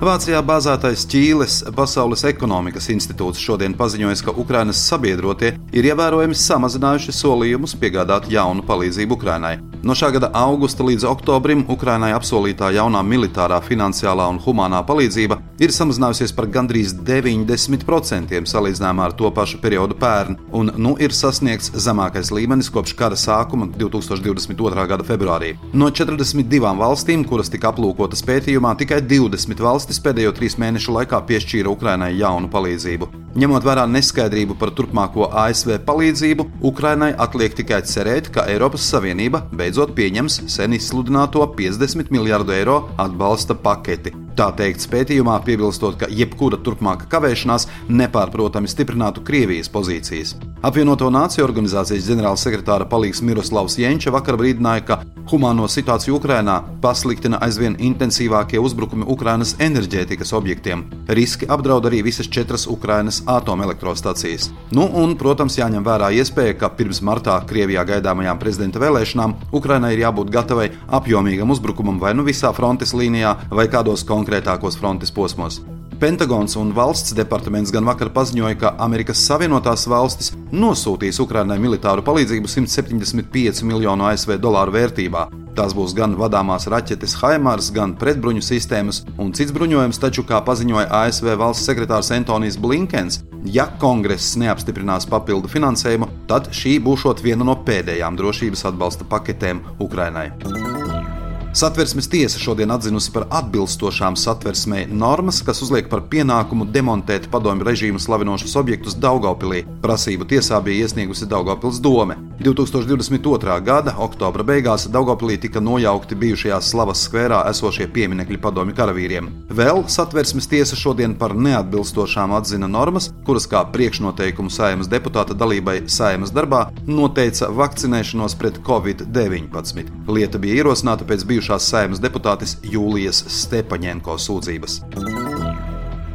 Vācijā bāzētais Ķīles Pasaules ekonomikas institūts šodien paziņoja, ka Ukrainas sabiedrotie ir ievērojami samazinājuši solījumus piegādāt jaunu palīdzību Ukrainai. No šā gada augusta līdz oktobrim Ukrainai apsolītā jaunā militārā, finansiālā un humānā palīdzība ir samazinājusies par gandrīz 90% salīdzinājumā ar to pašu periodu pērn, un nu ir sasniegts zemākais līmenis kopš kara sākuma 2022. gada februārī. No 42 valstīm, kuras tika aplūkotas pētījumā, tikai 20 valstis pēdējo trīs mēnešu laikā piešķīra Ukrainai jaunu palīdzību. Ņemot vērā neskaidrību par turpmāko ASV palīdzību, Ukrainai atliek tikai cerēt, ka Eiropas Savienība beidzot pieņems sen izsludināto 50 miljardu eiro atbalsta paketi. Tā teikts pētījumā, piebilstot, ka jebkura turpmāka kavēšanās nepārprotami stiprinātu Krievijas pozīcijas. Apvienoto Nāciju organizācijas ģenerālsekretāra palīgs Miroslavs Jenča vakar brīdināja, ka humāno situāciju Ukrainā pasliktina aizvien intensīvākie uzbrukumi Ukrainas enerģētikas objektiem. Riski apdraud arī visas četras Ukrainas atomelektrostacijas. Nu, un, protams, jāņem vērā iespēja, ka pirms martā Krievijā gaidāmajām prezidenta vēlēšanām Ukrainai ir jābūt gatavai apjomīgam uzbrukumam vai nu visā frontes līnijā, vai kādos konkrētākos frontes posmos. Pentagons un valsts departaments gan vakar paziņoja, ka Amerikas Savienotās valstis nosūtīs Ukrainai militāru palīdzību 175 miljonu ASV dolāru vērtībā. Tās būs gan vadāmās raķetes Haimars, gan pretbruņu sistēmas un cits bruņojums, taču, kā paziņoja ASV valsts sekretārs Antonius Blinkens, ja kongress neapstiprinās papildu finansējumu, tad šī būs viena no pēdējām drošības atbalsta paketēm Ukrainai. Satversmes tiesa šodien atzinusi par atbilstošām satversmei normas, kas uzliek par pienākumu demontēt padomju režīmu slavinošus objektus Daugopilī. Prasību tiesā bija iesniegusi Daugopils dome. 2022. gada oktobra beigās Daugopilī tika nojaukti bijušajā slavas skverā esošie pieminekļi padomju karavīriem. Vēl satversmes tiesa šodien par neatbilstošām atzina normas, kuras kā priekšnoteikumu saimas deputāta dalībai saimas darbā noteica vakcinēšanos pret covid-19. Lieta bija ierosināta pēc bijušā bijušās saimnes deputātes Jūlijas Stepaņenko sūdzības.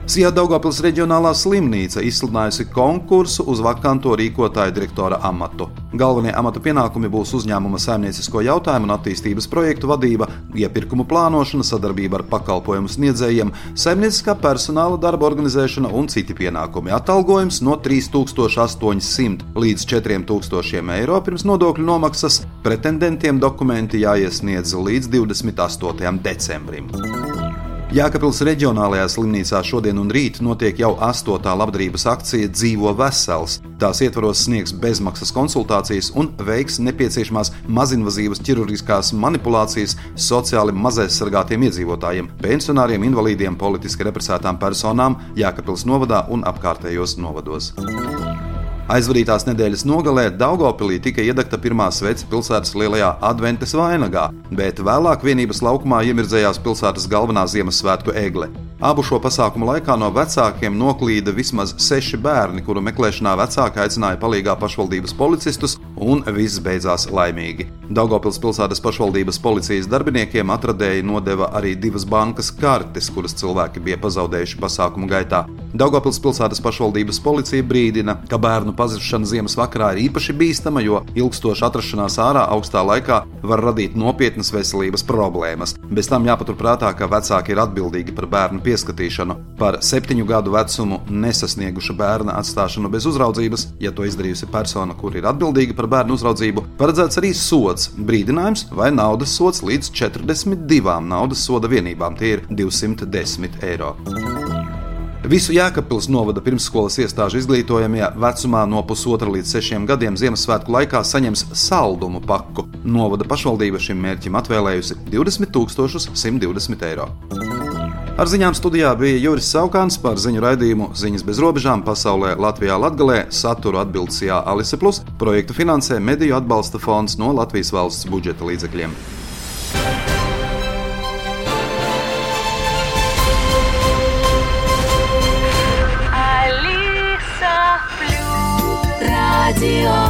Sijā Daugopils reģionālā slimnīca izsludinājusi konkursu uz vakanto rīkotāju direktora amatu. Galvenie amata pienākumi būs uzņēmuma saimniecisko jautājumu un attīstības projektu vadība, iepirkumu plānošana, sadarbība ar pakalpojumu sniedzējiem, saimnieciskā personāla darba organizēšana un citi pienākumi. Atalgojums no 3800 līdz 4000 eiro pirms nodokļu nomaksas. Pretendentiem dokumenti jāiesniedz līdz 28. decembrim. Jēkabils reģionālajā slimnīcā šodien un rīt notiek jau astotā labdarības akcija Dzīvo vesels. Tās ietvaros sniegs bezmaksas konsultācijas un veiks nepieciešamās mazinvazīvas ķirurģiskās manipulācijas sociāli mazaizsargātiem iedzīvotājiem, pensionāriem, invalīdiem, politiski represētām personām Jēkabils novadā un apkārtējos novados. Aizvadītās nedēļas nogalē Daugopilī tika iedegta pirmā svece pilsētas lielajā adventes vainagā, bet vēlāk vienības laukumā iemirdzējās pilsētas galvenā Ziemassvētku egle. Abu šo pasākumu laikā no vecākiem noklīda vismaz seši bērni, kuru meklēšanā vecāki aicināja palīgā pašvaldības policistus, un viss beidzās laimīgi. Daugopils pilsētas pašvaldības policijas darbiniekiem atradēji nodeva arī divas bankas kartes, kuras cilvēki bija pazaudējuši pasākumu gaitā. Daugopils pilsētas pašvaldības policija brīdina, ka bērnu pazušana ziemas vakarā ir īpaši bīstama, jo ilgstoša atrašanās ārā augstā laikā var radīt nopietnas veselības problēmas. Bez tam jāpaturprātā, ka vecāki ir atbildīgi par bērnu pieskatīšanu, par septiņu gadu vecumu nesasnieguša bērna atstāšanu bez uzraudzības, ja to izdarījusi persona, kur ir atbildīga par bērnu uzraudzību, paredzēts arī sots, brīdinājums vai naudas sots līdz 42 naudas soda vienībām, tie ir 210 eiro. Visu Jēkabpils novada pirmsskolas iestāžu izglītojamie vecumā no pusotra līdz sešiem gadiem Ziemassvētku laikā saņems saldumu paku. Novada pašvaldība šim mērķim atvēlējusi 20 120 eiro. Ar ziņām studijā bija Juris Saukāns par ziņu raidījumu Ziņas bez robežām pasaulē Latvijā Latgalē saturu atbildsījā Alise Plus projektu finansē Mediju atbalsta fonds no Latvijas valsts budžeta līdzekļiem. Radio